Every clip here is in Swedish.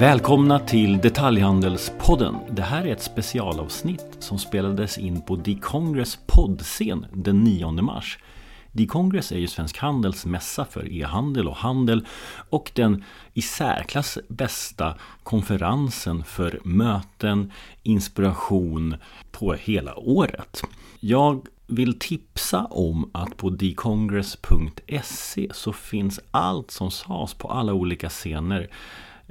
Välkomna till Detaljhandelspodden. Det här är ett specialavsnitt som spelades in på D-Congress poddscen den 9 mars. D-Congress är ju Svensk Handels mässa för e-handel och handel och den i särklass bästa konferensen för möten, inspiration på hela året. Jag vill tipsa om att på dcongress.se så finns allt som sades på alla olika scener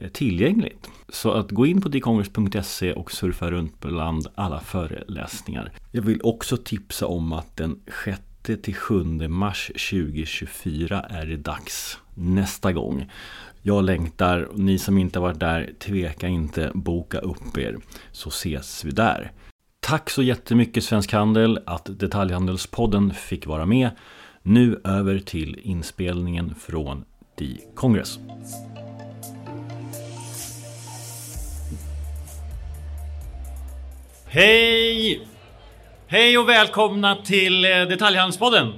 Eh, tillgängligt. Så att gå in på dcongress.se och surfa runt bland alla föreläsningar. Jag vill också tipsa om att den 6 till 7 mars 2024 är det dags nästa gång. Jag längtar, ni som inte har varit där, tveka inte, boka upp er så ses vi där. Tack så jättemycket Svensk Handel att Detaljhandelspodden fick vara med. Nu över till inspelningen från The Congress. Hej! Hej och välkomna till eh, Detaljhandelspodden.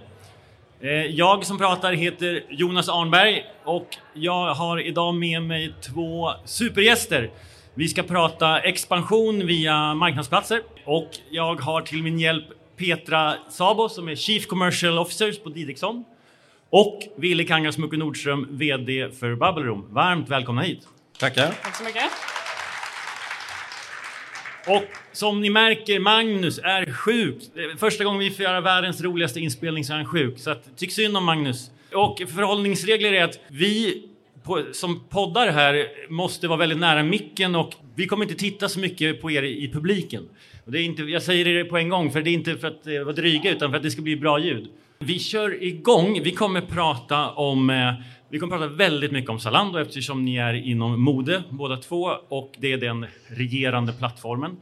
Eh, jag som pratar heter Jonas Arnberg och jag har idag med mig två supergäster. Vi ska prata expansion via marknadsplatser och jag har till min hjälp Petra Sabo som är Chief Commercial Officer på Didriksson och Wille Kangasmukke Nordström, VD för Bubble Room. Varmt välkomna hit! Tackar! Tack så mycket! Och som ni märker, Magnus är sjuk. Första gången vi får göra världens roligaste inspelning så är han sjuk. Så att, tyck synd om Magnus. Och förhållningsregler är att vi på, som poddar här måste vara väldigt nära micken och vi kommer inte titta så mycket på er i publiken. Och det är inte, jag säger det på en gång, för det är inte för att eh, vara dryga utan för att det ska bli bra ljud. Vi kör igång. Vi kommer prata om eh, vi kommer prata väldigt mycket om Zalando eftersom ni är inom mode båda två och det är den regerande plattformen.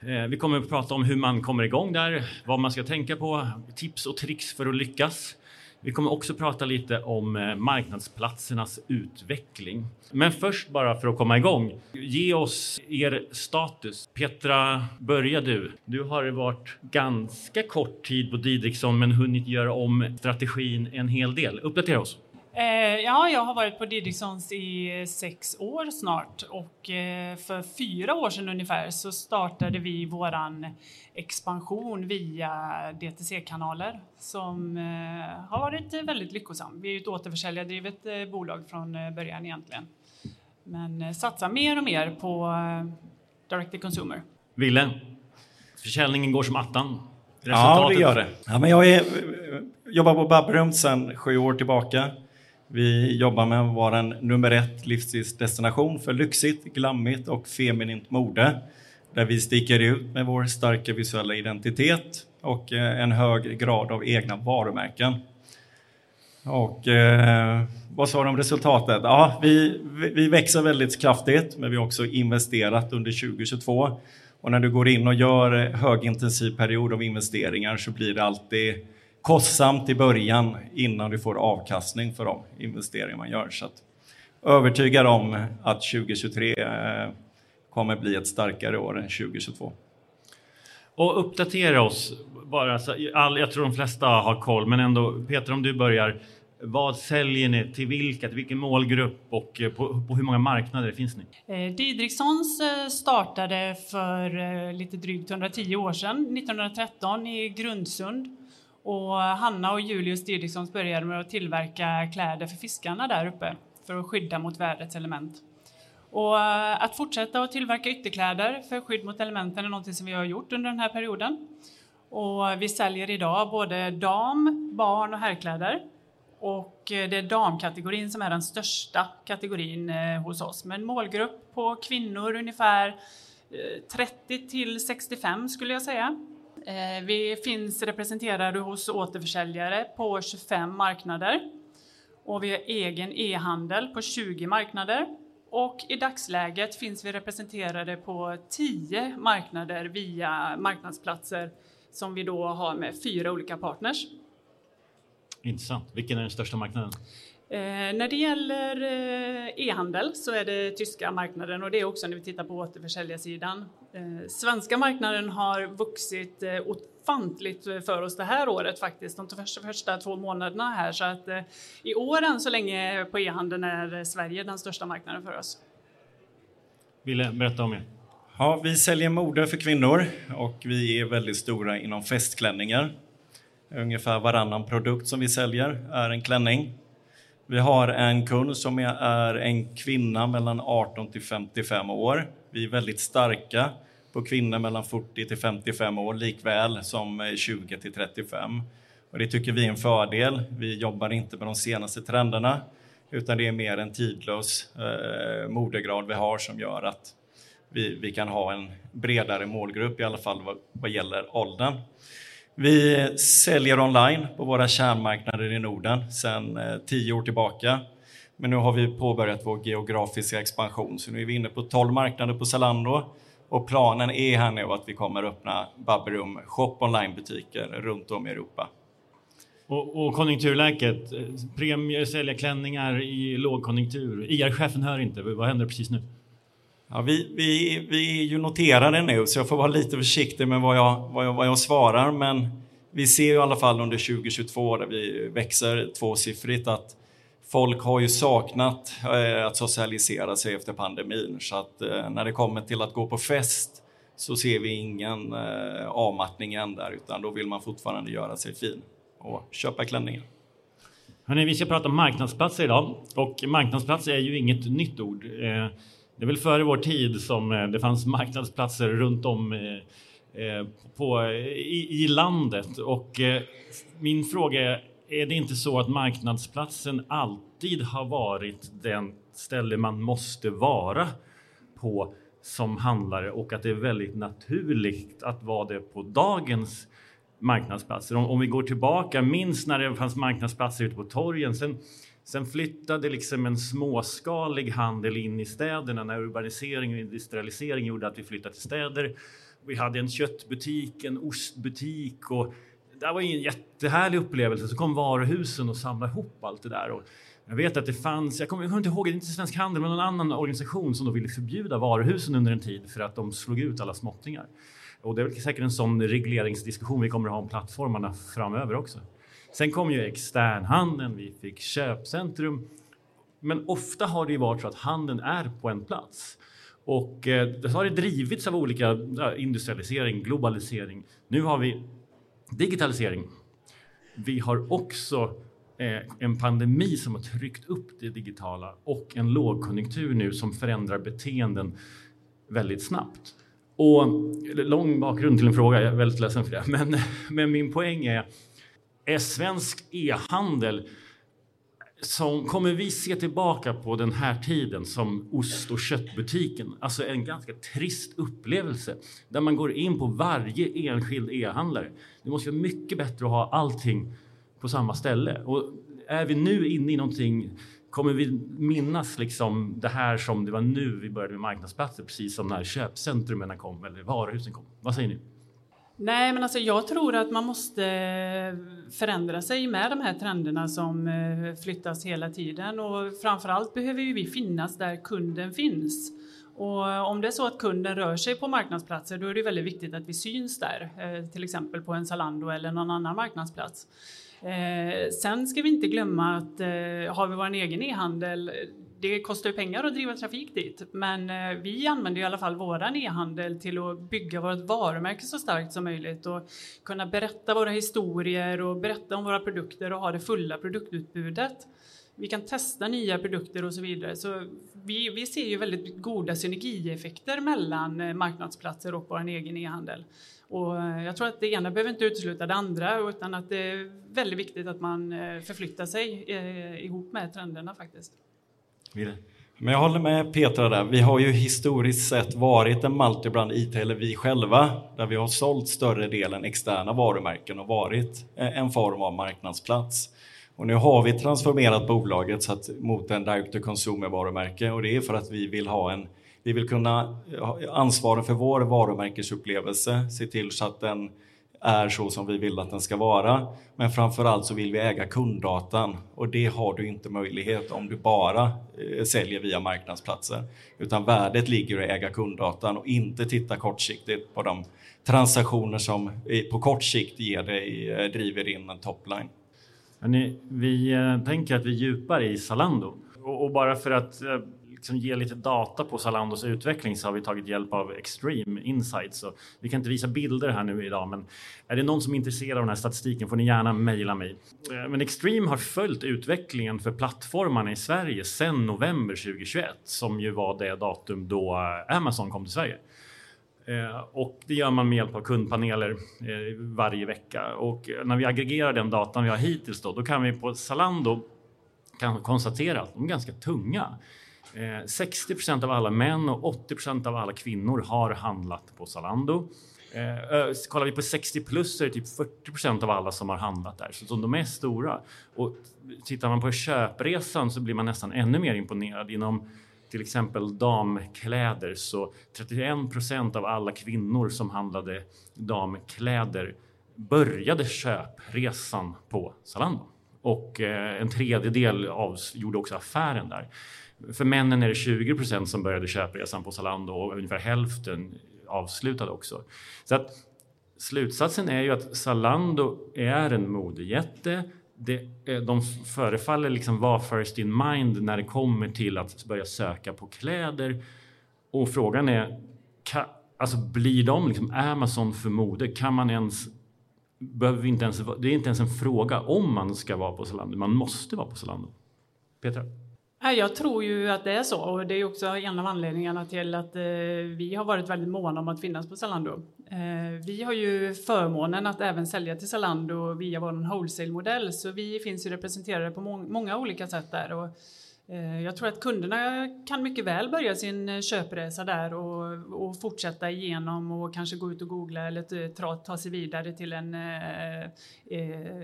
Eh, vi kommer att prata om hur man kommer igång där, vad man ska tänka på, tips och tricks för att lyckas. Vi kommer också prata lite om eh, marknadsplatsernas utveckling. Men först bara för att komma igång, ge oss er status. Petra, börja du. Du har varit ganska kort tid på Didriksson men hunnit göra om strategin en hel del. Uppdatera oss. Eh, ja, jag har varit på Didrikssons i sex år snart och eh, för fyra år sedan ungefär så startade vi våran expansion via DTC-kanaler som eh, har varit väldigt lyckosam. Vi är ett återförsäljardrivet eh, bolag från eh, början egentligen. Men eh, satsar mer och mer på eh, direct to consumer. Ville, försäljningen går som attan. Ja, det gör det. Ja, men jag är, jobbar på Babrum sedan sju år tillbaka. Vi jobbar med att vara en nummer ett livsstilsdestination för lyxigt, glammigt och feminint mode. Där vi sticker ut med vår starka visuella identitet och eh, en hög grad av egna varumärken. Och eh, vad sa du om resultatet? Ja, vi, vi växer väldigt kraftigt, men vi har också investerat under 2022. Och när du går in och gör eh, högintensiv period av investeringar så blir det alltid kostsamt i början innan du får avkastning för de investeringar man gör. Så att, övertygad om att 2023 eh, kommer bli ett starkare år än 2022. Och uppdatera oss bara, så all, jag tror de flesta har koll, men ändå Peter om du börjar. Vad säljer ni till vilka, till vilken målgrupp och eh, på, på hur många marknader finns ni? Eh, Didrikssons eh, startade för eh, lite drygt 110 år sedan, 1913 i Grundsund. Och Hanna och Julius Didrikssons började med att tillverka kläder för fiskarna där uppe för att skydda mot vädrets element. Och eh, att fortsätta att tillverka ytterkläder för skydd mot elementen är något som vi har gjort under den här perioden. Och vi säljer idag både dam-, barn och herrkläder. Och eh, det är damkategorin som är den största kategorin eh, hos oss med en målgrupp på kvinnor ungefär 30 till 65 skulle jag säga. Vi finns representerade hos återförsäljare på 25 marknader och vi har egen e-handel på 20 marknader och i dagsläget finns vi representerade på 10 marknader via marknadsplatser som vi då har med fyra olika partners. Intressant. Vilken är den största marknaden? Eh, när det gäller eh, e-handel så är det tyska marknaden och det är också när vi tittar på återförsäljarsidan. Eh, svenska marknaden har vuxit eh, ofantligt för oss det här året faktiskt, de första, två månaderna här så att eh, i år än så länge på e-handeln är Sverige den största marknaden för oss. ville berätta om er. Ja, vi säljer mode för kvinnor och vi är väldigt stora inom festklänningar. Ungefär varannan produkt som vi säljer är en klänning. Vi har en kund som är en kvinna mellan 18 till 55 år. Vi är väldigt starka på kvinnor mellan 40 till 55 år likväl som eh, 20 till 35. Och det tycker vi är en fördel. Vi jobbar inte med de senaste trenderna utan det är mer en tidlös eh, modegrad vi har som gör att vi, vi kan ha en bredare målgrupp i alla fall vad, vad gäller åldern. Vi säljer online på våra kärnmarknader i Norden sedan eh, tio år tillbaka. Men nu har vi påbörjat vår geografiska expansion, så nu är vi inne på 12 marknader på Zalando och planen är här nu att vi kommer öppna Babberum shop online-butiker runt om i Europa. Och, och konjunkturläget, premier, sälja klänningar i lågkonjunktur. IR-chefen hör inte, vad händer precis nu? Ja, vi, vi, vi är ju noterade nu, så jag får vara lite försiktig med vad jag, vad jag, vad jag svarar. Men vi ser ju i alla fall under 2022, där vi växer tvåsiffrigt, att folk har ju saknat eh, att socialisera sig efter pandemin. Så att eh, när det kommer till att gå på fest så ser vi ingen eh, avmattning än där, utan då vill man fortfarande göra sig fin och köpa klänningar. Hörrni, vi ska prata om marknadsplatser idag och marknadsplatser är ju inget nytt ord. Eh, det är väl före vår tid som eh, det fanns marknadsplatser runt om eh, på, i, i landet. Och min fråga är, är det inte så att marknadsplatsen alltid har varit den ställe man måste vara på som handlare och att det är väldigt naturligt att vara det på dagens marknadsplatser. Om, om vi går tillbaka, minst när det fanns marknadsplatser ute på torgen. Sen, Sen flyttade liksom en småskalig handel in i städerna när urbanisering och industrialisering gjorde att vi flyttade till städer. Vi hade en köttbutik, en ostbutik och det var en jättehärlig upplevelse. Så kom varuhusen och samlade ihop allt det där. Och jag vet att det fanns, jag kommer, jag kommer inte ihåg, inte Svensk Handel, men någon annan organisation som då ville förbjuda varuhusen under en tid för att de slog ut alla småttingar. Och det är säkert en sån regleringsdiskussion vi kommer att ha om plattformarna framöver också. Sen kom ju externhandeln, vi fick köpcentrum. Men ofta har det ju varit så att handeln är på en plats. Och eh, det har det drivits av olika industrialisering, globalisering. Nu har vi digitalisering. Vi har också eh, en pandemi som har tryckt upp det digitala och en lågkonjunktur nu som förändrar beteenden väldigt snabbt. Och lång bakgrund till en fråga, jag är väldigt ledsen för det. Men, men min poäng är är svensk e-handel som kommer vi se tillbaka på den här tiden som ost och köttbutiken. Alltså en ganska trist upplevelse där man går in på varje enskild e-handlare. Det måste vara mycket bättre att ha allting på samma ställe. Och är vi nu inne i någonting Kommer vi minnas liksom det här som det var nu vi började med marknadsplatser, precis som när köpcentrumen kom eller varuhusen kom? Vad säger ni? Nej, men alltså jag tror att man måste eh, förändra sig med de här trenderna som eh, flyttas hela tiden och framförallt behöver ju vi finnas där kunden finns. Och om det är så att kunden rör sig på marknadsplatser då är det väldigt viktigt att vi syns där, eh, till exempel på en Zalando eller någon annan marknadsplats. Eh, sen ska vi inte glömma att har vi vår egen e-handel det kostar ju pengar att driva trafik dit, men eh, vi använder i alla fall våran e-handel till att bygga vårt varumärke så starkt som möjligt och kunna berätta våra historier och berätta om våra produkter och ha det fulla produktutbudet. Vi kan testa nya produkter och så vidare. Så vi, vi ser ju väldigt goda synergieffekter mellan eh, marknadsplatser och vår egen e-handel. Och eh, jag tror att det ena behöver inte utesluta det andra utan att det är väldigt viktigt att man förflyttar sig ihop med trenderna faktiskt. Men jag håller med Petra där. Vi har ju historiskt sett varit en multibrand IT, eller vi själva, där vi har sålt större delen externa varumärken och varit eh, en form av marknadsplats. Och nu har vi transformerat bolaget så att, mot en direct to consumer varumärke och det är för att vi vill ha en vi vill kunna eh, ansvara för vår varumärkesupplevelse, se till så att den är så som vi vill att den ska vara. Men framförallt så vill vi äga kunddatan och det har du inte möjlighet om du bara eh, säljer via marknadsplatser. Utan värdet ligger i att äga kunddatan och inte titta kortsiktigt på de transaktioner som eh, på kort sikt ger dig, eh, driver in en topline. Hörrni, vi eh, tänker att vi djupar i Zalando och bara för att liksom ge lite data på Zalandos utveckling så har vi tagit hjälp av Extreme Insights. Så vi kan inte visa bilder här nu idag, men är det någon som är intresserad av den här statistiken får ni gärna mejla mig. Eh, men Extreme har följt utvecklingen för plattformarna i Sverige sedan november 2021 som ju var det datum då eh, Amazon kom till Sverige. Eh, och det gör man med hjälp av kundpaneler varje vecka. Och när vi aggregerar den datan vi har hittills då, då kan vi på Zalando kan konstatera att de är ganska tunga. Eh, 60 procent av alla män och 80 procent av alla kvinnor har handlat på Zalando. Eh, kollar vi på 60 plus så är det typ 40 procent av alla som har handlat där, så de är stora. Och tittar man på köpresan så blir man nästan ännu mer imponerad. Inom till exempel damkläder så 31 procent av alla kvinnor som handlade damkläder började köpresan på Zalando och eh, en tredjedel av, gjorde också affären där. För männen är det 20 procent som började köpresan på Zalando och ungefär hälften avslutade också. Så att slutsatsen är ju att Zalando är en modejätte det, eh, de förefaller liksom vara first in mind när det kommer till att börja söka på kläder. Och frågan är, kan, alltså blir de liksom Amazon för mode? Kan man ens, behöver vi inte ens, det är inte ens en fråga om man ska vara på Zalando, man måste vara på Zalando. Petra? Jag tror ju att det är så och det är också en av anledningarna till att eh, vi har varit väldigt måna om att finnas på Zalando. Eh, vi har ju förmånen att även sälja till Zalando via vår wholesale-modell så vi finns ju representerade på många olika sätt där. Och eh, jag tror att kunderna kan mycket väl börja sin köpresa där och, och fortsätta igenom och kanske gå ut och googla eller ta, ta sig vidare till en eh,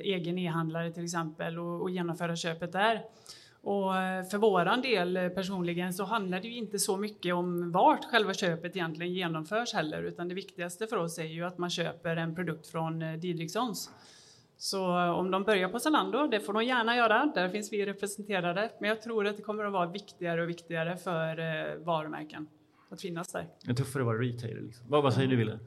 egen e-handlare till exempel och, och genomföra köpet där. Och eh, för våran del eh, personligen så handlar det ju inte så mycket om vart själva köpet egentligen genomförs heller, utan det viktigaste för oss är ju att man köper en produkt från eh, Didrikssons. Så om de börjar på Zalando, det får de gärna göra, där finns vi representerade. Men jag tror att det kommer att vara viktigare och viktigare för varumärken att finnas där. Det är tuffare att vara retailer. Liksom. Vad, vad säger du Wille?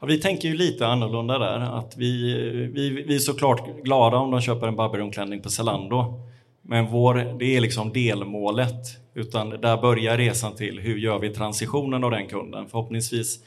Ja, vi tänker ju lite annorlunda där. Att vi, vi, vi är såklart glada om de köper en Babylon-klänning på Zalando. Men vår, det är liksom delmålet. Utan där börjar resan till hur gör vi transitionen av den kunden? Förhoppningsvis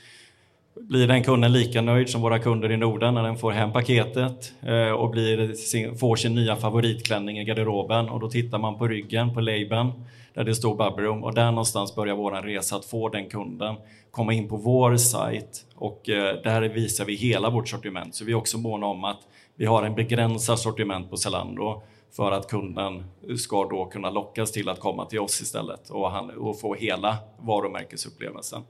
blir den kunden lika nöjd som våra kunder i Norden när den får hem paketet eh, och blir, får sin nya favoritklänning i garderoben. Och då tittar man på ryggen, på labeln, där det står Bubbleroom. och där någonstans börjar vår resa att få den kunden komma in på vår sajt och eh, där visar vi hela vårt sortiment. Så vi är också måna om att vi har en begränsad sortiment på Zalando för att kunden ska då kunna lockas till att komma till oss istället och, han, och få hela varumärkesupplevelsen.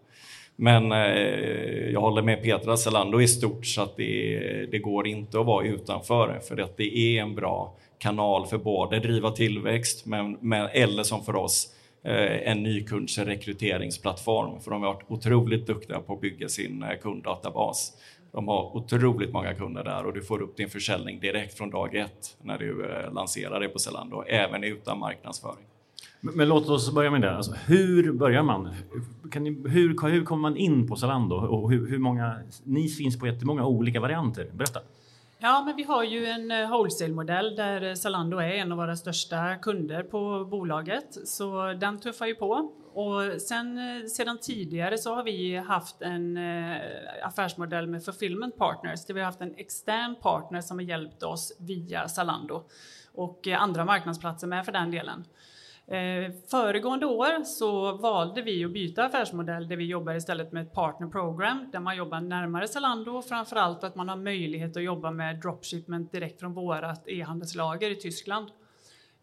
Men eh, jag håller med Petra, Zalando i stort så att det, det går inte att vara utanför för att det är en bra kanal för både driva tillväxt men, men, eller som för oss eh, en nykundsrekryteringsplattform för de har varit otroligt duktiga på att bygga sin eh, kunddatabas. De har otroligt många kunder där och du får upp din försäljning direkt från dag ett när du eh, lanserar det på Zalando, även utan marknadsföring. Men, men låt oss börja med det. Alltså, hur börjar man? Ni, hur, hur kommer man in på Zalando? Och hur, hur många, ni finns på jättemånga olika varianter. Berätta! Ja, men vi har ju en eh, wholesale-modell där Zalando är en av våra största kunder på bolaget, så den tuffar ju på. Och sen, eh, sedan tidigare så har vi haft en eh, affärsmodell med fulfillment partners, där vi har haft en extern partner som har hjälpt oss via Zalando och eh, andra marknadsplatser med för den delen. Eh, föregående år så valde vi att byta affärsmodell där vi jobbar istället med ett partner program där man jobbar närmare Zalando och framförallt att man har möjlighet att jobba med dropshipment direkt från vårat e-handelslager i Tyskland.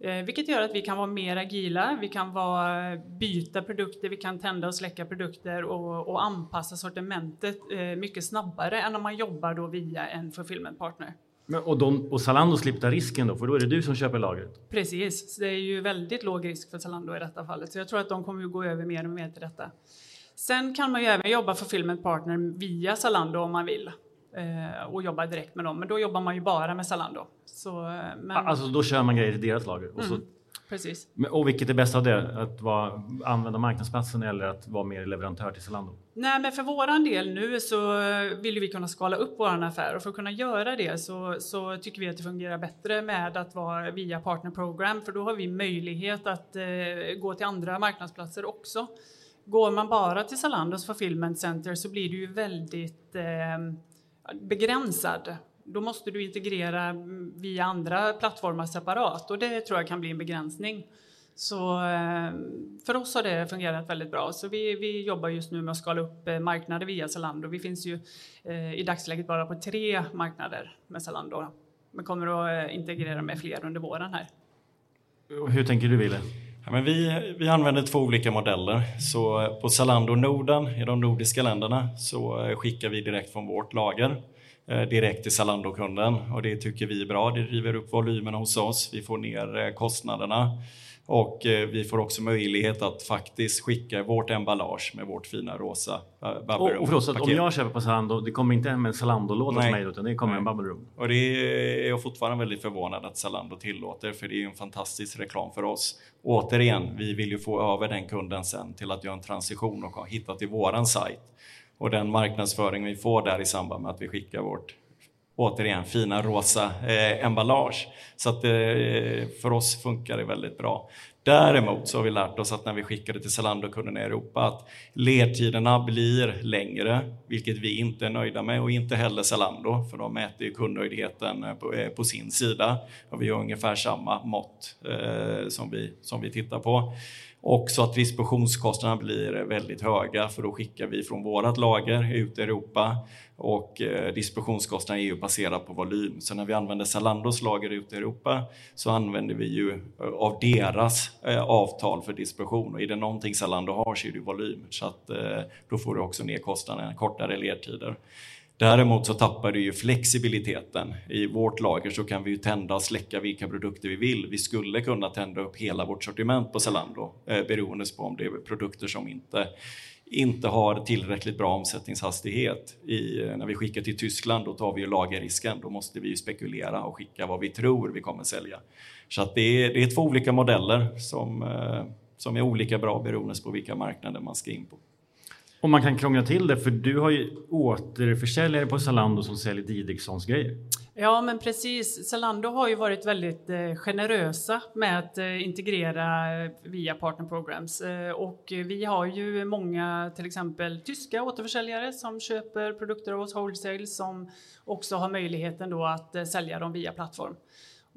Eh, vilket gör att vi kan vara mer agila, vi kan vara, byta produkter, vi kan tända och släcka produkter och, och anpassa sortimentet eh, mycket snabbare än om man jobbar då via en fulfillment partner. Men, och, de, och Zalando slipper risken då, för då är det du som köper lagret? Precis, det är ju väldigt låg risk för Zalando i detta fallet, så jag tror att de kommer att gå över mer och mer till detta. Sen kan man ju även jobba för Fulfillment Partner via Zalando om man vill eh, och jobba direkt med dem, men då jobbar man ju bara med Zalando. Så, men... Alltså då kör man grejer i deras lager? Och så... Mm. precis. Och vilket är bäst av det? Att vara, använda marknadsplatsen eller att vara mer leverantör till Zalando? Nej, men för våran del nu så vill vi kunna skala upp vår affär och för att kunna göra det så, så tycker vi att det fungerar bättre med att vara via Partner Program för då har vi möjlighet att eh, gå till andra marknadsplatser också. Går man bara till Zalandos Fulfillment Center så blir det ju väldigt eh, begränsad. Då måste du integrera via andra plattformar separat och det tror jag kan bli en begränsning. Så eh, för oss har det fungerat väldigt bra. Så vi, vi jobbar just nu med att skala upp eh, marknader via Zalando. Vi finns ju eh, i dagsläget bara på tre marknader med Zalando. Men kommer att integrera med fler under våren här. Hur tänker du Wille? Ja, men vi, vi använder två olika modeller. Så på Zalando Norden i de nordiska länderna så skickar vi direkt från vårt lager direkt till Zalando-kunden och det tycker vi är bra. Det driver upp volymerna hos oss. Vi får ner kostnaderna och eh, vi får också möjlighet att faktiskt skicka vårt emballage med vårt fina rosa Bubble Room. Och, förlåt, om jag köper på Zalando, det kommer inte hem en Zalando-låda till mig utan det kommer Nej. en Bubble Room? Och det är jag fortfarande väldigt förvånad att Zalando tillåter för det är en fantastisk reklam för oss. Återigen, vi vill ju få över den kunden sen till att göra en transition och hitta till våran sajt. Och den marknadsföring vi får där i samband med att vi skickar vårt återigen fina rosa eh, emballage. Så att eh, för oss funkar det väldigt bra. Däremot så har vi lärt oss att när vi skickar det till Zalando-kunderna i Europa att ledtiderna blir längre, vilket vi inte är nöjda med och inte heller Zalando, för de mäter ju kundnöjdheten eh, på, eh, på sin sida och vi har ungefär samma mått eh, som, vi, som vi tittar på. Också att distributionskostnaderna blir väldigt höga för då skickar vi från vårt lager ut i Europa och eh, distributionskostnaden är ju baserad på volym. Så när vi använder Zalandos lager ut i Europa så använder vi ju eh, av deras eh, avtal för distribution och är det någonting Zalando har så är det volym. Så att då får du också ner kostnaderna, kortare ledtider. Däremot så tappar du ju flexibiliteten. I vårt lager så kan vi ju tända och släcka vilka produkter vi vill. Vi skulle kunna tända upp hela vårt sortiment på Zalando eh, beroende på om det är produkter som inte, inte har tillräckligt bra omsättningshastighet. I, eh, när vi skickar till Tyskland då tar vi ju lagerrisken. Då måste vi ju spekulera och skicka vad vi tror vi kommer sälja. Så att det, är, det är två olika modeller som, eh, som är olika bra beroende på vilka marknader man ska in på. Och man kan krångla till det för du har ju återförsäljare på Zalando som säljer Didrikssons grejer. Ja men precis. Zalando har ju varit väldigt eh, generösa med att eh, integrera via partner programs eh, och vi har ju många till exempel tyska återförsäljare som köper produkter av oss wholesale som också har möjligheten då att eh, sälja dem via plattform.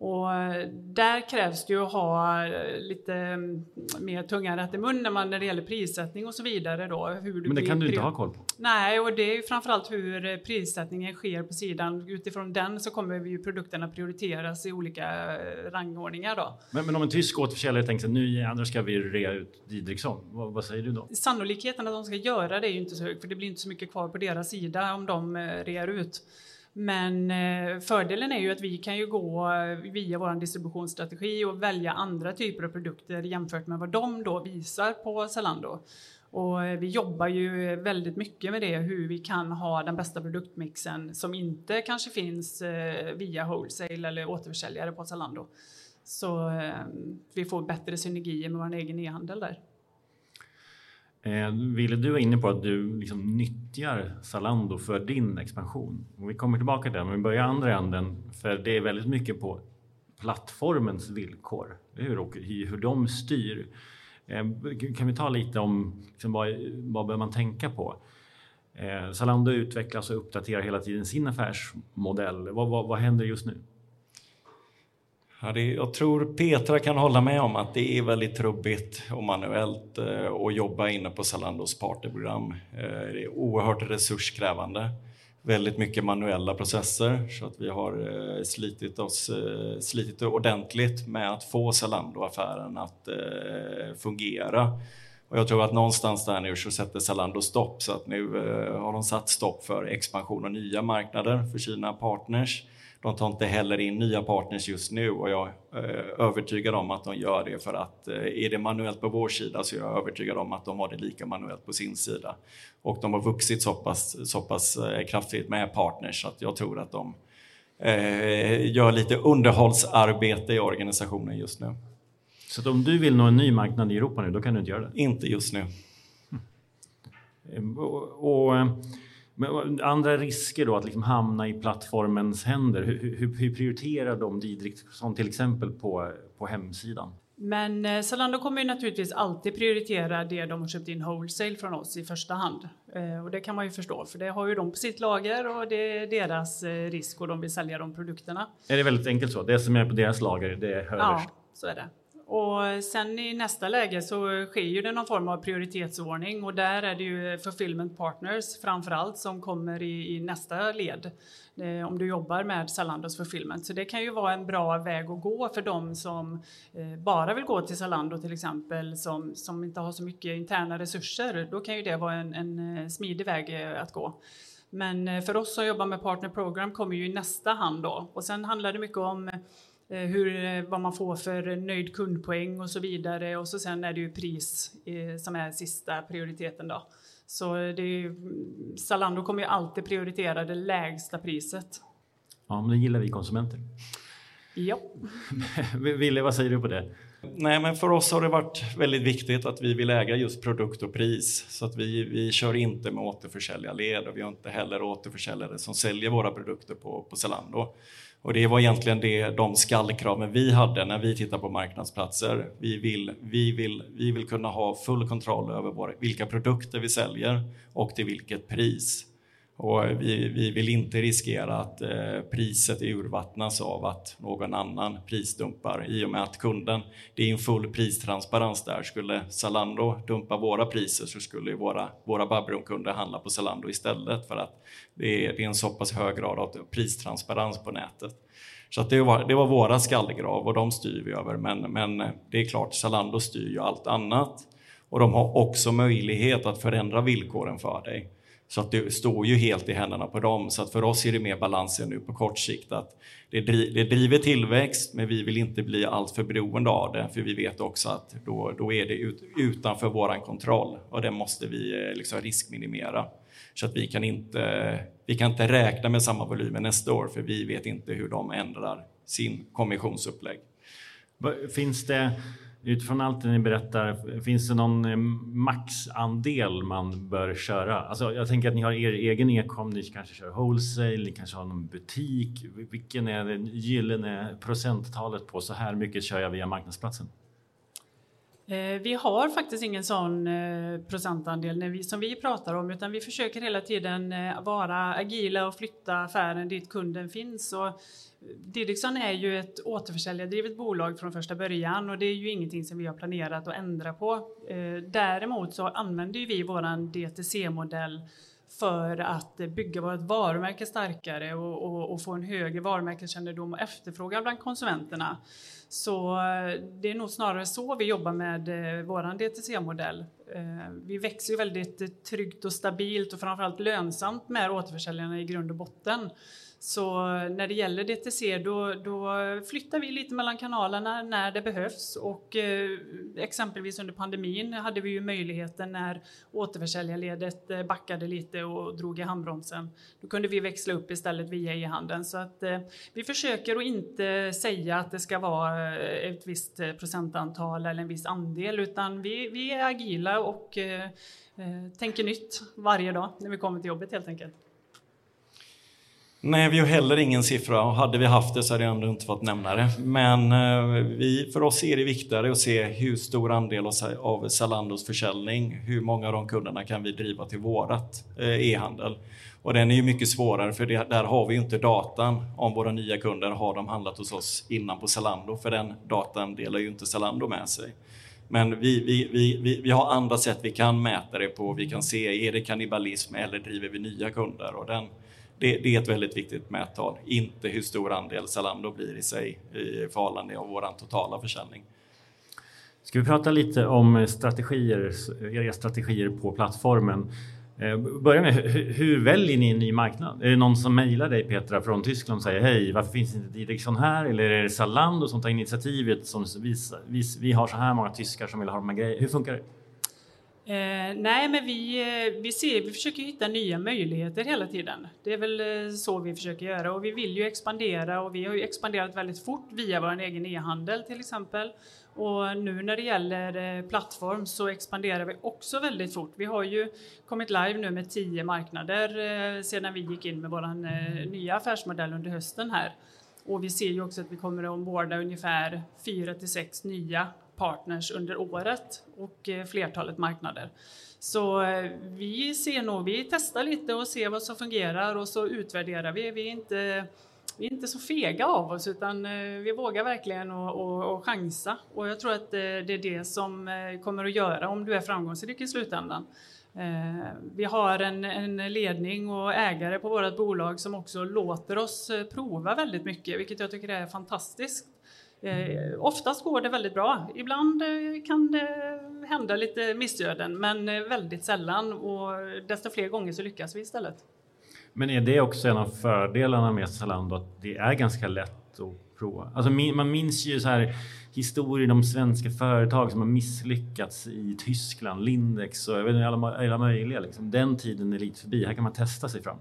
Och eh, där krävs det ju att ha eh, lite mm, mer tunga rätt i mun när, man, när det gäller prissättning och så vidare. Då, hur Men det kan du inte ha koll på? Nej, och det är ju framförallt hur eh, prissättningen sker på sidan. Utifrån den så kommer ju produkterna prioriteras i olika rangordningar. Då. Men, men om en tysk återförsäljare tänker att nu jädrar ska vi rea ut Didriksson, vad, vad, säger du då? Sannolikheten att de ska göra det är ju inte så hög för det blir inte så mycket kvar på deras sida om de rear ut. Men eh, fördelen är ju att vi kan ju gå eh, via vår distributionsstrategi och välja andra typer av produkter jämfört med vad de då visar på Zalando. Och eh, vi jobbar ju väldigt mycket med det, hur vi kan ha den bästa produktmixen som inte kanske finns via wholesale eller återförsäljare på Zalando. Så vi får bättre synergier med vår egen e-handel där. Eh, Ville, du var inne på att du liksom nyttjar Zalando för din expansion. Och vi kommer tillbaka till det, men vi börjar andra änden. För det är väldigt mycket på plattformens villkor, hur, och hur de styr. Eh, kan vi ta lite om liksom, vad, vad bör man tänka på? Eh, Zalando utvecklas och uppdaterar hela tiden sin affärsmodell. Vad, vad, vad händer just nu? Jag tror Petra kan hålla med om att det är väldigt trubbigt och manuellt eh, att jobba inne på Zalandos partnerprogram. Eh, det är oerhört resurskrävande. Väldigt mycket manuella processer så att vi har eh, slitit oss slitit ordentligt med att få Zalando-affären att fungera. Och jag tror att någonstans där nu så sätter Zalando stopp så att nu har de satt stopp för expansion och nya marknader för sina partners. De tar inte heller in nya partners just nu och jag är eh, övertygad om att de gör det för att eh, är det manuellt på vår sida så är jag övertygad om att de har det lika manuellt på sin sida. Och de har vuxit så pass, så pass eh, kraftigt med partners så att jag tror att de gör lite underhållsarbete i organisationen just nu. Så om du vill nå en ny marknad i Europa nu, då kan du inte göra det? Inte just nu. Mm. Och, och andra risker då att liksom hamna i plattformens händer. Hur, hur, hur prioriterar de Didrik som till exempel på, på hemsidan? Men eh, Zalando kommer ju naturligtvis alltid prioritera det de har köpt in wholesale från oss i första hand. Eh, och det kan man ju förstå, för det har ju de på sitt lager och det är deras eh, risk och de vill sälja de produkterna. Är det väldigt enkelt så? Det som är på deras lager, det är överst? Ja, så är det. Och sen i nästa läge så sker ju det någon form av prioritetsordning och där är det ju fulfillment partners framför allt som kommer i, i nästa led eh, om du jobbar med Zalandos fulfillment. Så det kan ju vara en bra väg att gå för dem som eh, bara vill gå till Zalando till exempel som, som inte har så mycket interna resurser. Då kan ju det vara en, en eh, smidig väg eh, att gå. Men eh, för oss som jobbar med partner program kommer ju i nästa hand då och sen handlar det mycket om Eh, hur, eh, vad man får för nöjd kundpoäng och så vidare. Och så sen är det ju pris eh, som är sista prioriteten då. Så det är, Zalando kommer ju alltid prioritera det lägsta priset. Ja, men det gillar vi konsumenter. Ja. Ville, vad säger du på det? Nej, men för oss har det varit väldigt viktigt att vi vill äga just produkt och pris. Så att vi, vi kör inte med återförsäljarled och vi har inte heller återförsäljare som säljer våra produkter på, på Zalando. Och det var egentligen det, de skallkraven vi hade när vi tittar på marknadsplatser. Vi vill, vi vill, vi vill kunna ha full kontroll över våra, vilka produkter vi säljer och till vilket pris. Och vi, vi vill inte riskera att eh, priset urvattnas av att någon annan prisdumpar i och med att kunden, det är en full pristransparens där. Skulle Zalando dumpa våra priser så skulle våra, våra Babylon-kunder handla på Zalando istället för att det är, det är en så pass hög grad av pristransparens på nätet. Så det, var, det var våra skallgrav och de styr vi över. Men, men det är klart, Zalando styr ju allt annat och de har också möjlighet att förändra villkoren för dig. Så att det står ju helt i händerna på dem. Så att för oss är det mer balansen nu på kort sikt. att Det, driver tillväxt, men vi vill inte bli alltför beroende av det. För vi vet också att då, då är det ut, utanför vår kontroll och det måste vi eh, liksom riskminimera. Så att vi kan, inte, vi kan inte räkna med samma volymer nästa år, för vi vet inte hur de ändrar sin kommissionsupplägg. Finns det Utifrån allt det ni berättar, finns det någon eh, maxandel man bör köra? Alltså, jag tänker att ni har er egen e-com, ni kanske kör wholesale, ni kanske har någon butik. Vilken är det gyllene procenttalet på så här mycket kör jag via marknadsplatsen? Eh, vi har faktiskt ingen sån eh, procentandel som vi pratar om utan vi försöker hela tiden eh, vara agila och flytta affären dit kunden finns. Och Didriksson är ju ett återförsäljardrivet bolag från första början och det är ju ingenting som vi har planerat att ändra på. Däremot så använder vi våran DTC-modell för att bygga vårt varumärke starkare och, och, och, få en högre varumärkeskännedom och efterfrågan bland konsumenterna. Så eh, det är nog snarare så vi jobbar med eh, vår DTC-modell. Eh, vi växer ju väldigt tryggt och stabilt och framförallt lönsamt med återförsäljarna i grund och botten. Så när det gäller DTC då, då, flyttar vi lite mellan kanalerna när det behövs och eh, exempelvis under pandemin hade vi ju möjligheten när återförsäljarledet eh, backade lite och drog i handbromsen. Då kunde vi växla upp istället via e-handeln så att eh, vi försöker att inte säga att det ska vara eh, ett visst eh, procentantal eller en viss andel utan vi, vi är agila och eh, tänker nytt varje dag när vi kommer till jobbet helt enkelt. Nej, vi har heller ingen siffra och hade vi haft det så hade jag ändå inte fått nämna det. Men eh, vi, för oss är det viktigare att se hur stor andel av Zalandos försäljning, hur många av de kunderna kan vi driva till vårat eh, e-handel. Och den är ju mycket svårare för det, där har vi inte datan om våra nya kunder har de handlat hos oss innan på Zalando, för den datan delar ju inte Zalando med sig. Men vi, vi, vi, vi, har andra sätt vi kan mäta det på. Vi kan se, är det kannibalism eller driver vi nya kunder? Och den, det, det, är ett väldigt viktigt mättal, inte hur stor andel Zalando blir i sig i förhållande av vår totala försäljning. Ska vi prata lite om strategier, era strategier på plattformen? Eh, börja med, hur väljer ni en ny marknad? Är det någon som mejlar dig Petra från Tyskland och säger hej, varför finns inte Didriksson här? Eller är det Zalando som tar initiativet som visar, vi, vi har så här många tyskar som vill ha de här grejerna? Hur funkar det? Eh, nej, men vi, eh, vi, ser, vi försöker hitta nya möjligheter hela tiden. Det är väl eh, så vi försöker göra och vi vill ju expandera och vi har ju expanderat väldigt fort via vår egen e-handel till exempel. Och nu när det gäller eh, plattform så expanderar vi också väldigt fort. Vi har ju kommit live nu med tio marknader eh, sedan vi gick in med vår eh, nya affärsmodell under hösten här. Och vi ser ju också att vi kommer att omborda ungefär fyra till sex nya partners under året och eh, flertalet marknader. Så eh, vi ser nog, vi testar lite och ser vad som fungerar och så utvärderar vi. Vi är inte vi är inte så fega av oss utan eh, vi vågar verkligen och, chansa. Och jag tror att det är det som kommer att göra om du är framgångsrik i slutändan. Vi har en, en, ledning och ägare på vårt bolag som också låter oss prova väldigt mycket, vilket jag tycker är fantastiskt oftast går det väldigt bra. Ibland kan det hända lite missöden, men väldigt sällan och desto fler gånger så lyckas vi istället. Men är det också en av fördelarna med Zalando att det är ganska lätt att prova? Alltså man minns ju så här historier om svenska företag som har misslyckats i Tyskland, Lindex och jag vet inte, alla, alla möjliga. Liksom. Den tiden är lite förbi. Här kan man testa sig fram.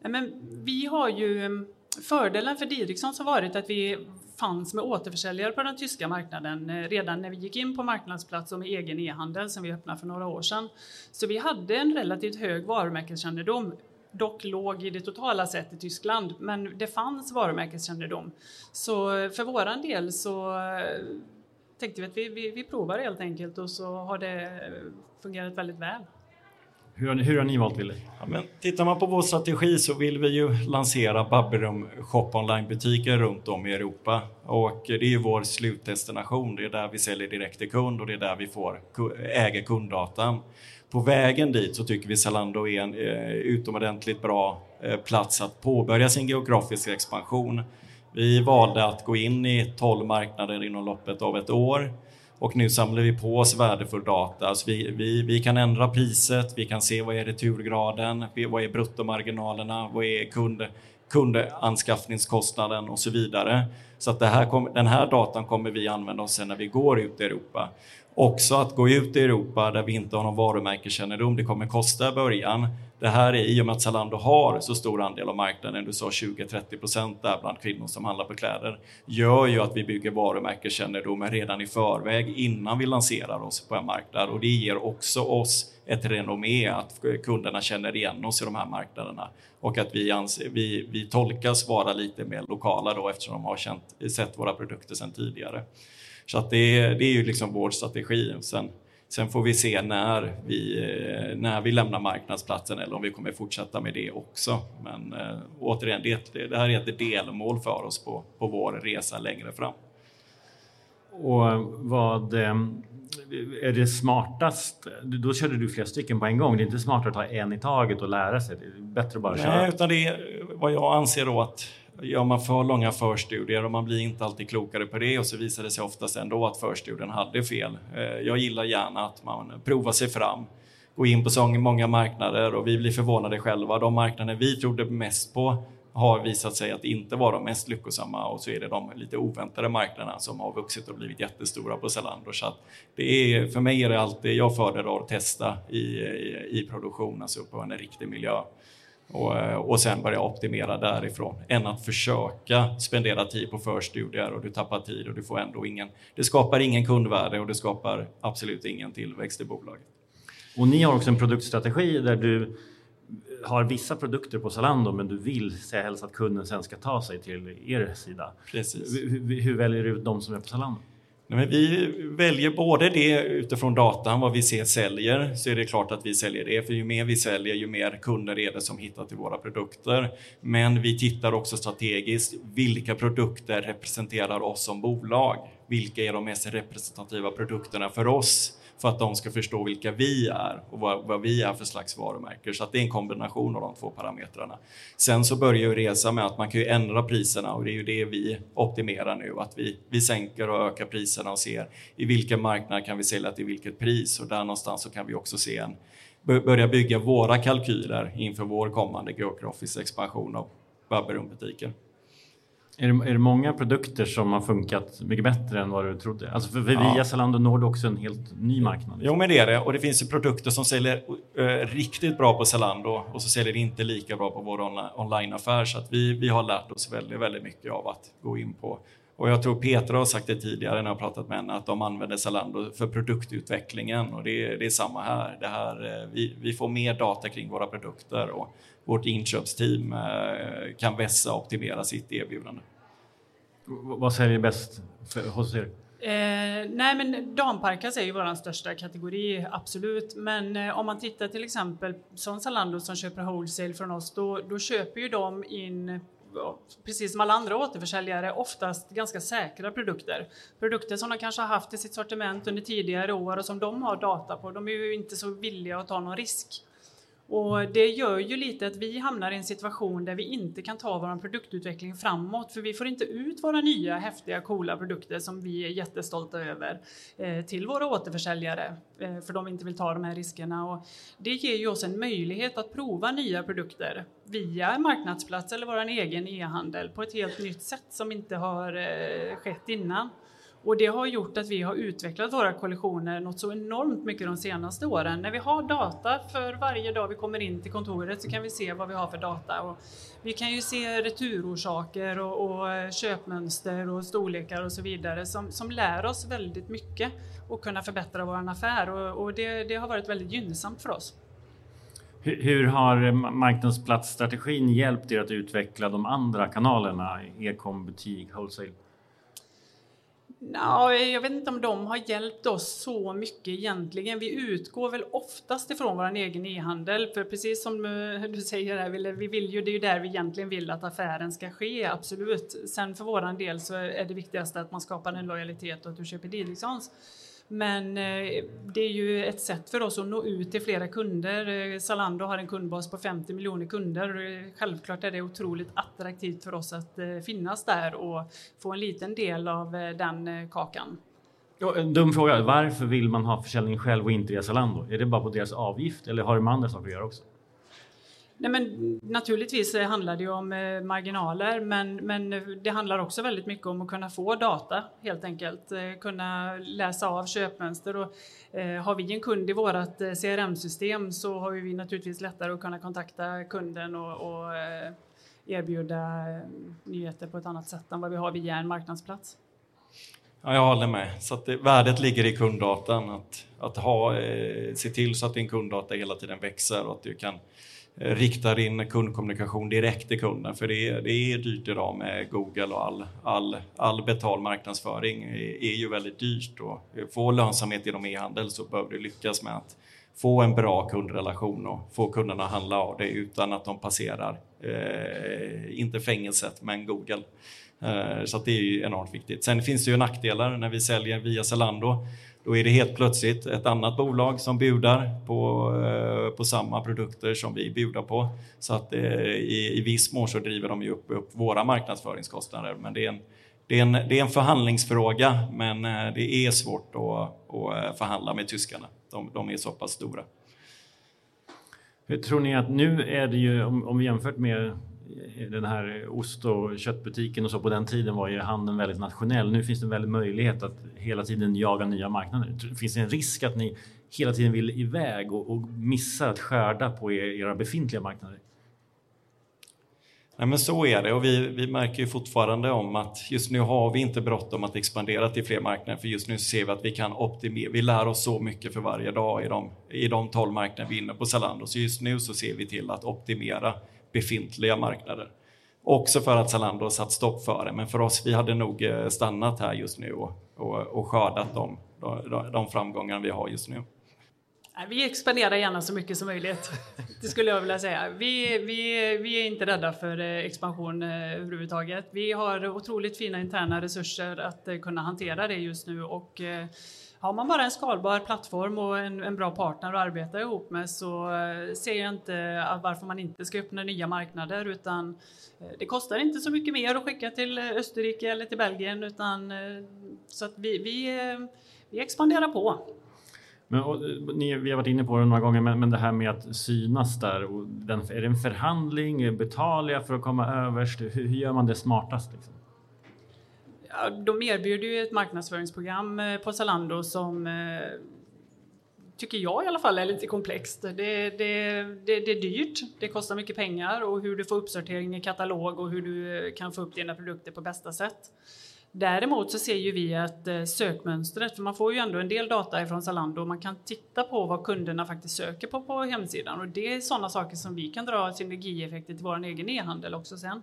men vi har ju fördelen för Didriksson har varit att vi fanns med återförsäljare på den tyska marknaden eh, redan när vi gick in på marknadsplats och med egen e-handel som vi öppnade för några år sedan. Så vi hade en relativt hög varumärkeskännedom dock låg i det totala sett i Tyskland, men det fanns varumärkeskännedom. Så eh, för våran del så eh, tänkte vi att vi, vi, vi provar helt enkelt och så har det fungerat väldigt väl. Hur har, ni, hur har ni valt Wille? Ja, men tittar man på vår strategi så vill vi ju lansera Babberum shop online-butiker runt om i Europa. Och det är ju vår slutdestination. Det är där vi säljer direkt till kund och det är där vi får äger kunddatan på vägen dit så tycker vi Zalando är en eh, utomordentligt bra eh, plats att påbörja sin geografiska expansion. Vi valde att gå in i 12 marknader inom loppet av ett år och nu samlar vi på oss värdefull data. Alltså vi, vi, vi kan ändra priset, vi kan se vad är returgraden, vad är bruttomarginalerna, vad är kund, kundanskaffningskostnaden och så vidare. Så att det här kom, den här datan kommer vi använda oss sen när vi går ut i Europa. Också att gå ut i Europa där vi inte har någon varumärkeskännedom, det kommer kosta i början. Det här är i och med att Zalando har så stor andel av marknaden, du sa 20-30 procent där bland kvinnor som handlar på kläder, gör ju att vi bygger varumärkeskännedomen redan i förväg innan vi lanserar oss på en marknad och det ger också oss ett renommé att kunderna känner igen oss i de här marknaderna och att vi, anser, vi, vi tolkas vara lite mer lokala då eftersom de har känt, sett våra produkter sedan tidigare. Så att det, det är ju liksom vår strategi. Sen, sen får vi se när vi, eh, när vi lämnar marknadsplatsen eller om vi kommer fortsätta med det också. Men äh, återigen, det, det här är ett delmål för oss på, på vår resa längre fram. Och vad eh, är det smartast? Då körde du flera stycken på en gång. Det är inte smartare att ta en i taget och lära sig. Det är bättre att bara köra. Nej, utan det är vad jag anser då att gör man för långa förstudier och man blir inte alltid klokare på det och så visar det sig oftast ändå att förstudien hade fel. Eh, jag gillar gärna att man provar sig fram, går in på så många marknader och vi blir förvånade själva. De marknader vi trodde mest på har visat sig att inte vara de mest lyckosamma och så är det de lite oväntade marknaderna som har vuxit och blivit jättestora på Zalando. Så att det är, för mig är det alltid, jag föredrar att testa i, i, i produktion, alltså på en riktig miljö och, eh, och sen börja optimera därifrån än att försöka spendera tid på förstudier och du tappar tid och du får ändå ingen. Det skapar ingen kundvärde och det skapar absolut ingen tillväxt i bolaget. Och ni har också en produktstrategi där du har vissa produkter på Zalando men du vill säga helst att kunden sen ska ta sig till er sida. Precis. Hur, hur väljer du ut de som är på Zalando? Men vi väljer både det utifrån datan, vad vi ser säljer, så är det klart att vi säljer det, för ju mer vi säljer, ju mer kunder är det som hittar till våra produkter. Men vi tittar också strategiskt, vilka produkter representerar oss som bolag? Vilka är de mest representativa produkterna för oss? för att de ska förstå vilka vi är och vad, vad vi är för slags varumärken. Så att det är en kombination av de två parametrarna. Sen så börjar ju resa med att man kan ju ändra priserna och det är ju det vi optimerar nu. Att vi, vi sänker och ökar priserna och ser i vilken marknad kan vi sälja till vilket pris och där någonstans så kan vi också se en börja bygga våra kalkyler inför vår kommande geografiska expansion av Babberum-butiker. Är det, är det många produkter som har funkat mycket bättre än vad du trodde? Alltså för, för ja. via Zalando når du också en helt ny marknad. Jo, men det är det. Och det finns ju produkter som säljer uh, riktigt bra på Zalando och så säljer det inte lika bra på vår onlineaffär. Så att vi, vi har lärt oss väldigt, väldigt mycket av att gå in på och jag tror Peter har sagt det tidigare när jag pratat med henne att de använder Zalando för produktutvecklingen och det är, det är samma här. Det här eh, vi, vi får mer data kring våra produkter och vårt inköpsteam eh, kan vässa och optimera sitt erbjudande. Vad säljer bäst för, hos er? Eh, nej, men damparkas är ju vår största kategori, absolut. Men eh, om man tittar till exempel som Zalando som köper wholesale från oss, då, då köper ju de in precis som alla andra återförsäljare, oftast ganska säkra produkter. Produkter som de kanske har haft i sitt sortiment under tidigare år och som de har data på. De är ju inte så villiga att ta någon risk. Och det gör ju lite att vi hamnar i en situation där vi inte kan ta vår produktutveckling framåt för vi får inte ut våra nya häftiga coola produkter som vi är jättestolta över eh, till våra återförsäljare eh, för de inte vill ta de här riskerna. Och det ger ju oss en möjlighet att prova nya produkter via en marknadsplats eller vår egen e-handel på ett helt nytt sätt som inte har eh, skett innan. Och det har gjort att vi har utvecklat våra kollektioner något så enormt mycket de senaste åren. När vi har data för varje dag vi kommer in till kontoret så kan vi se vad vi har för data. Och vi kan ju se returorsaker och, och eh, köpmönster och storlekar och så vidare som, som lär oss väldigt mycket och kunna förbättra vår affär och, och det, det har varit väldigt gynnsamt för oss. Hur har eh, marknadsplatsstrategin hjälpt er att utveckla de andra kanalerna, e-com, butik, wholesale? No, jag vet inte om de har hjälpt oss så mycket egentligen. Vi utgår väl oftast ifrån vår egen e-handel, för precis som eh, du säger, här, vi vill ju, det är ju där vi egentligen vill att affären ska ske, absolut. Sen för vår del så är det viktigaste att man skapar en lojalitet och att du köper Didriksons. Men eh, det är ju ett sätt för oss att nå ut till flera kunder. Eh, Zalando har en kundbas på 50 miljoner kunder. Självklart är det otroligt attraktivt för oss att eh, finnas där och få en liten del av den kakan. En dum fråga. Varför vill man ha försäljning själv och inte via Zalando? Är det bara på deras avgift eller har det med andra saker att göra också? Nej, men naturligtvis handlar det om eh, marginaler, men, men det handlar också väldigt mycket om att kunna få data helt enkelt. Eh, kunna läsa av köpmönster och eh, har vi en kund i vårt eh, CRM-system så har vi naturligtvis lättare att kunna kontakta kunden och, och eh, erbjuda eh, nyheter på ett annat sätt än vad vi har via en marknadsplats. Ja, jag håller med. Så det, värdet ligger i kunddatan. Att, att ha, eh, se till så att din kunddata hela tiden växer och att du kan Eh, Eh, riktar in kundkommunikation direkt till kunden. För det är, det är dyrt idag med Google och all, all, all betald marknadsföring är, är ju väldigt dyrt. Och få lönsamhet inom e-handel så behöver du lyckas med att få en bra kundrelation och få kunderna att handla av det utan att de passerar, eh, inte fängelset, men Google. Eh, så det är ju enormt viktigt. Sen finns det ju nackdelar när vi säljer via Zalando då är det helt plötsligt ett annat bolag som bjuder på, eh, på samma produkter som vi bjuder på. Så att eh, i, i viss mån så driver de ju upp, upp våra marknadsföringskostnader. Men det är en, det är en, det är en förhandlingsfråga, men eh, det är svårt att, att förhandla med tyskarna. De, de är så pass stora. Hur tror ni att nu är det ju, om, om vi jämfört med den här ost och köttbutiken och så på den tiden var ju handeln väldigt nationell. Nu finns det en väldig möjlighet att hela tiden jaga nya marknader. Finns det en risk att ni hela tiden vill iväg och, och missar att skörda på era befintliga marknader? Nej, men så är det och vi, vi märker ju fortfarande om att just nu har vi inte bråttom att expandera till fler marknader för just nu ser vi att vi kan optimera. Vi lär oss så mycket för varje dag i de, i de 12 marknader vi är inne på Zalando. Så just nu så ser vi till att optimera befintliga marknader. Också för att Zalando har satt stopp för det, men för oss, vi hade nog eh, stannat här just nu och, och, och skördat de, de, de framgångar vi har just nu. Vi expanderar gärna så mycket som möjligt. Det skulle jag vilja säga. Vi, vi, vi är inte rädda för eh, expansion eh, överhuvudtaget. Vi har otroligt fina interna resurser att kunna hantera det just nu och har man bara en skalbar plattform och en, en, bra partner att arbeta ihop med så eh, ser jag inte eh, varför man inte ska öppna nya marknader utan eh, det kostar inte så mycket mer att skicka till Österrike eller till Belgien utan så att vi, vi, vi expanderar på. Men, och, ni, vi har varit inne på det några gånger, men, men det här med att synas där. Och den, är det en förhandling? Betalar jag för att komma överst? Hur, hur gör man det smartast? Liksom? De erbjuder ju ett marknadsföringsprogram eh, på Zalando som eh, tycker jag i alla fall är lite komplext. Det, det, det, det, är dyrt, det kostar mycket pengar och hur du får uppsortering i katalog och hur du eh, kan få upp dina produkter på bästa sätt. Däremot så ser ju vi att sökmönstret, för man får ju ändå en del data ifrån Zalando och man kan titta på vad kunderna faktiskt söker på på hemsidan och det är sådana saker som vi kan dra synergieffekter till vår egen e-handel också sen.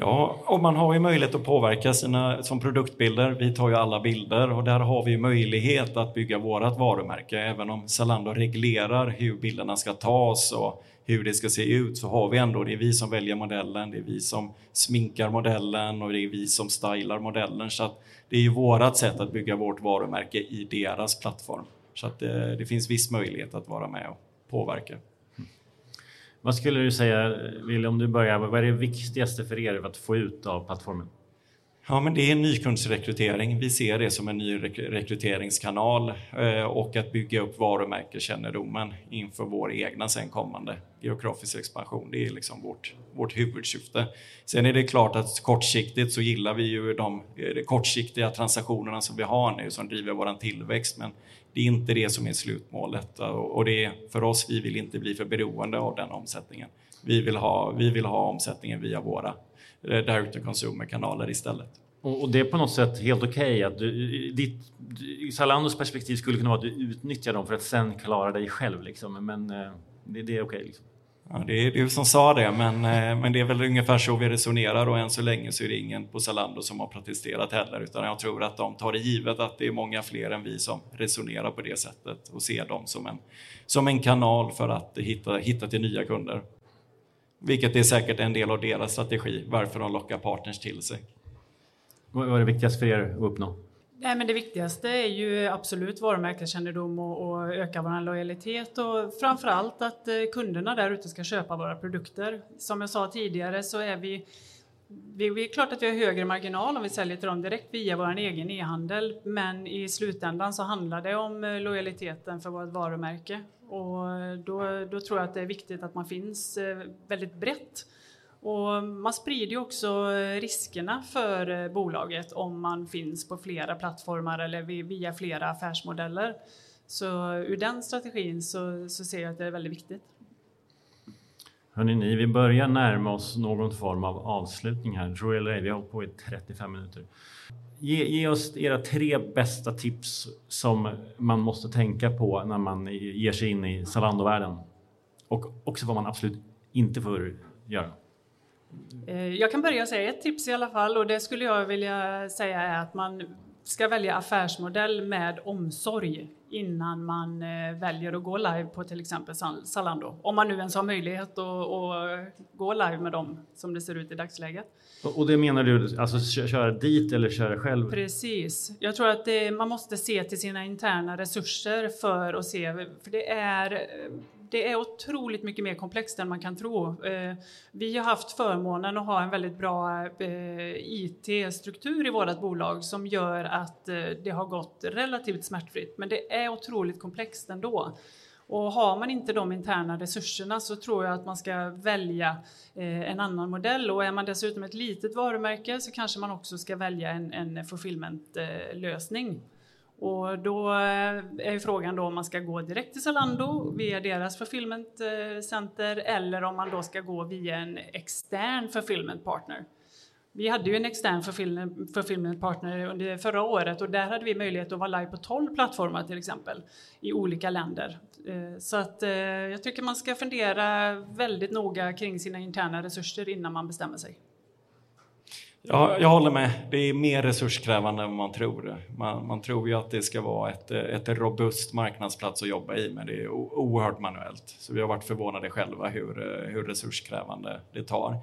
Ja, och man har ju möjlighet att påverka sina som produktbilder. Vi tar ju alla bilder och där har vi möjlighet att bygga vårat varumärke. Även om Zalando reglerar hur bilderna ska tas och hur det ska se ut så har vi ändå, det är vi som väljer modellen, det är vi som sminkar modellen och det är vi som stylar modellen. Så att det är ju vårat sätt att bygga vårt varumärke i deras plattform. Så att det, det finns viss möjlighet att vara med och påverka. Vad skulle du säga, Wille, om du börjar, vad är det viktigaste för er att få ut av plattformen? Ja, men det är nykundsrekrytering. Vi ser det som en ny rekryteringskanal eh, och att bygga upp varumärkeskännedomen inför vår egna sen kommande geografisk expansion. Det är liksom vårt, vårt huvudsyfte. Sen är det klart att kortsiktigt så gillar vi ju de, eh, de kortsiktiga transaktionerna som vi har nu som driver vår tillväxt. Men det är inte det som är slutmålet och det är för oss, vi vill inte bli för beroende av den omsättningen. Vi vill ha, vi vill ha omsättningen via våra direct to consumer-kanaler istället. Och, det är på något sätt helt okej okay att du, ditt, Zalandos perspektiv skulle kunna vara att du utnyttjar dem för att sen klara dig själv. Liksom. Men eh, det, det är okej. Okay, liksom. Ja, det är du som sa det, men, eh, men det är väl ungefär så vi resonerar och än så länge så är det ingen på Zalando som har protesterat heller, utan jag tror att de tar det givet att det är många fler än vi som resonerar på det sättet och ser dem som en, som en kanal för att hitta, hitta till nya kunder. Vilket är säkert en del av deras strategi, varför de lockar partners till sig. Vad är det viktigaste för er att uppnå? Nej, men det viktigaste är ju absolut varumärkeskännedom och, och öka vår lojalitet och framför allt att eh, kunderna där ute ska köpa våra produkter. Som jag sa tidigare så är vi vi, det är klart att vi har högre marginal om vi säljer till dem direkt via vår egen e-handel, men i slutändan så handlar det om eh, lojaliteten för vårt varumärke och då, då tror jag att det är viktigt att man finns eh, väldigt brett och man sprider ju också eh, riskerna för eh, bolaget om man finns på flera plattformar eller via flera affärsmodeller. Så ur den strategin så, så ser jag att det är väldigt viktigt. Hörrni, ni, vi börjar närma oss någon form av avslutning här. Tror eller ej, vi har hållit på i 35 minuter. Ge, ge, oss era tre bästa tips som man måste tänka på när man ger sig in i Zalando-världen. Och också vad man absolut inte får göra. Eh, jag kan börja säga ett tips i alla fall och det skulle jag vilja säga är att man ska välja affärsmodell med omsorg innan man eh, väljer att gå live på till exempel Zalando. Om man nu ens har möjlighet att, att gå live med dem som det ser ut i dagsläget. Och det menar du, alltså köra dit eller köra själv? Precis. Jag tror att det, man måste se till sina interna resurser för att se, för det är det är otroligt mycket mer komplext än man kan tro. Eh, vi har haft förmånen att ha en väldigt bra IT-struktur i vårt bolag som gör att eh, det har gått relativt smärtfritt, men det är otroligt komplext ändå. Och har man inte de interna resurserna så tror jag att man ska välja en annan modell och är man dessutom ett litet varumärke så kanske man också ska välja en, en fulfillment-lösning. Och då eh, är frågan då om man ska gå direkt till Zalando via deras fulfillment center eller om man då ska gå via en extern fulfillment partner. Vi hade ju en extern fulfillment partner under förra året och där hade vi möjlighet att vara live på 12 plattformar till exempel i olika länder. Eh, så att eh, jag tycker man ska fundera väldigt noga kring sina interna resurser innan man bestämmer sig. Jag, jag håller med. Det är mer resurskrävande än man tror. Man, man tror ju att det ska vara ett, ett robust marknadsplats att jobba i, men det är oerhört manuellt. Så vi har varit förvånade själva hur, hur resurskrävande det tar.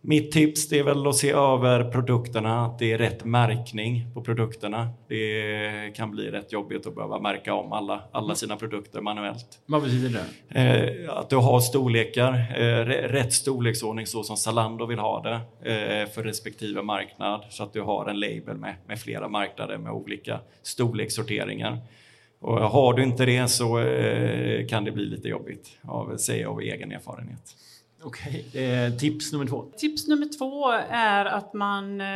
Mitt tips är väl att se över produkterna, att det är rätt märkning på produkterna. Det kan bli rätt jobbigt att behöva märka om alla, alla sina produkter manuellt. Vad betyder det? Eh, att du har storlekar, eh, rätt storleksordning så som Zalando vill ha det eh, för respektive marknad. Så att du har en label med, med flera marknader med olika storlekssorteringar. Och har du inte det så kan det bli lite jobbigt, av, säger jag av egen erfarenhet. Okej, eh, tips nummer två. Tips nummer två är att man, eh,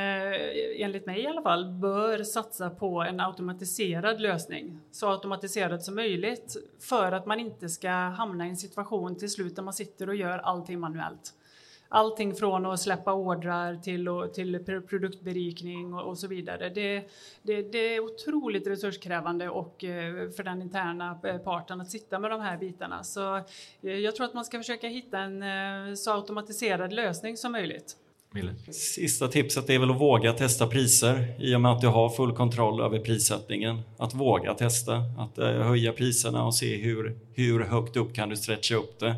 enligt mig i alla fall, bör satsa på en automatiserad lösning. Så automatiserad som möjligt för att man inte ska hamna i en situation till slut där man sitter och gör allting manuellt allting från att släppa ordrar till, och, till produktberikning och, och så vidare. Det, det, det, är otroligt resurskrävande och eh, för den interna eh, parten att sitta med de här bitarna. Så eh, jag tror att man ska försöka hitta en så automatiserad lösning som möjligt. Sista tipset är väl att våga testa priser i och med att du har full kontroll över prissättningen. Att våga testa, att höja priserna och se hur, hur högt upp kan du stretcha upp det.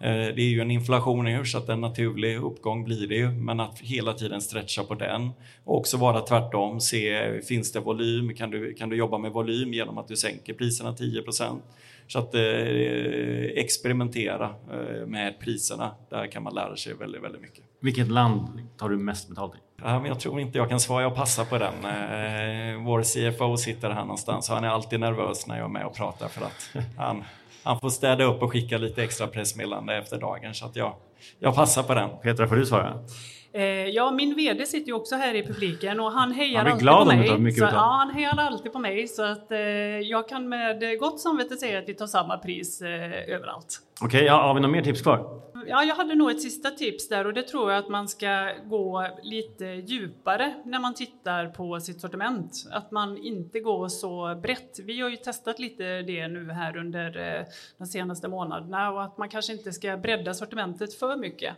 Eh, det är ju en inflation i så att en naturlig uppgång blir det ju, men att hela tiden stretcha på den. Och också vara tvärtom, se finns det volym, kan du, kan du jobba med volym genom att du sänker priserna 10 Så att eh, experimentera eh, med priserna, där kan man lära sig väldigt, väldigt mycket. Vilket land tar du mest betalt i? Ja, men jag tror inte jag kan svara, jag passar på den. Eh, vår CFO sitter här någonstans han är alltid nervös när jag är med och pratar för att han han får städa upp och skicka lite extra pressmeddelande efter dagen. Så att jag, jag passar på den. Petra, får du svara? Eh, ja, min VD sitter ju också här i publiken och han hejar han alltid på mig. Så, ja, han hejar alltid på mig så att eh, jag kan med gott samvete säga att vi tar samma pris eh, överallt. Okej, okay, ja, har vi några mer tips kvar? Ja, jag hade nog ett sista tips där och det tror jag att man ska gå lite djupare när man tittar på sitt sortiment. Att man inte går så brett. Vi har ju testat lite det nu här under eh, de senaste månaderna och att man kanske inte ska bredda sortimentet för mycket.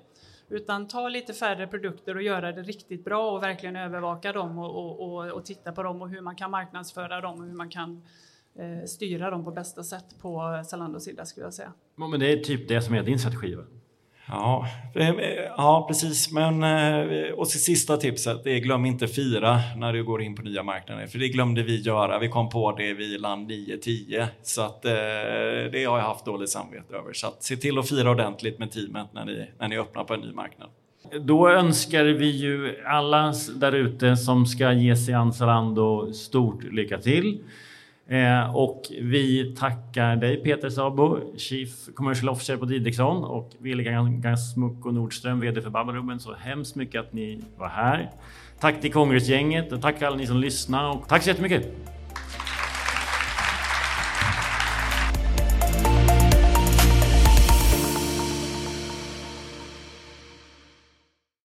Utan ta lite färre produkter och göra det riktigt bra och verkligen övervaka dem och, och, och, och titta på dem och hur man kan marknadsföra dem och hur man kan eh, styra dem på bästa sätt på Zalandos sida skulle jag säga. Men det är typ det som är din strategi? Va? Ja, eh, eh, ja, precis. Men, eh, och sista tipset är glöm inte fira när du går in på nya marknader. För det glömde vi göra. Vi kom på det vid land 9-10. Så att, det har jag haft dåligt samvete över. Så att, se till att fira ordentligt med teamet när ni, när ni öppnar på en ny marknad. Då önskar vi ju alla där ute som ska ge sig an Zalando stort lycka till. Eh, och vi tackar dig Peter Sabo, Chief Commercial Officer på Didriksson och William Gasmucko Nordström, VD för Babelrummen, så hemskt mycket att ni var här. Tack till Kongressgänget och tack alla ni som lyssnade och tack så jättemycket!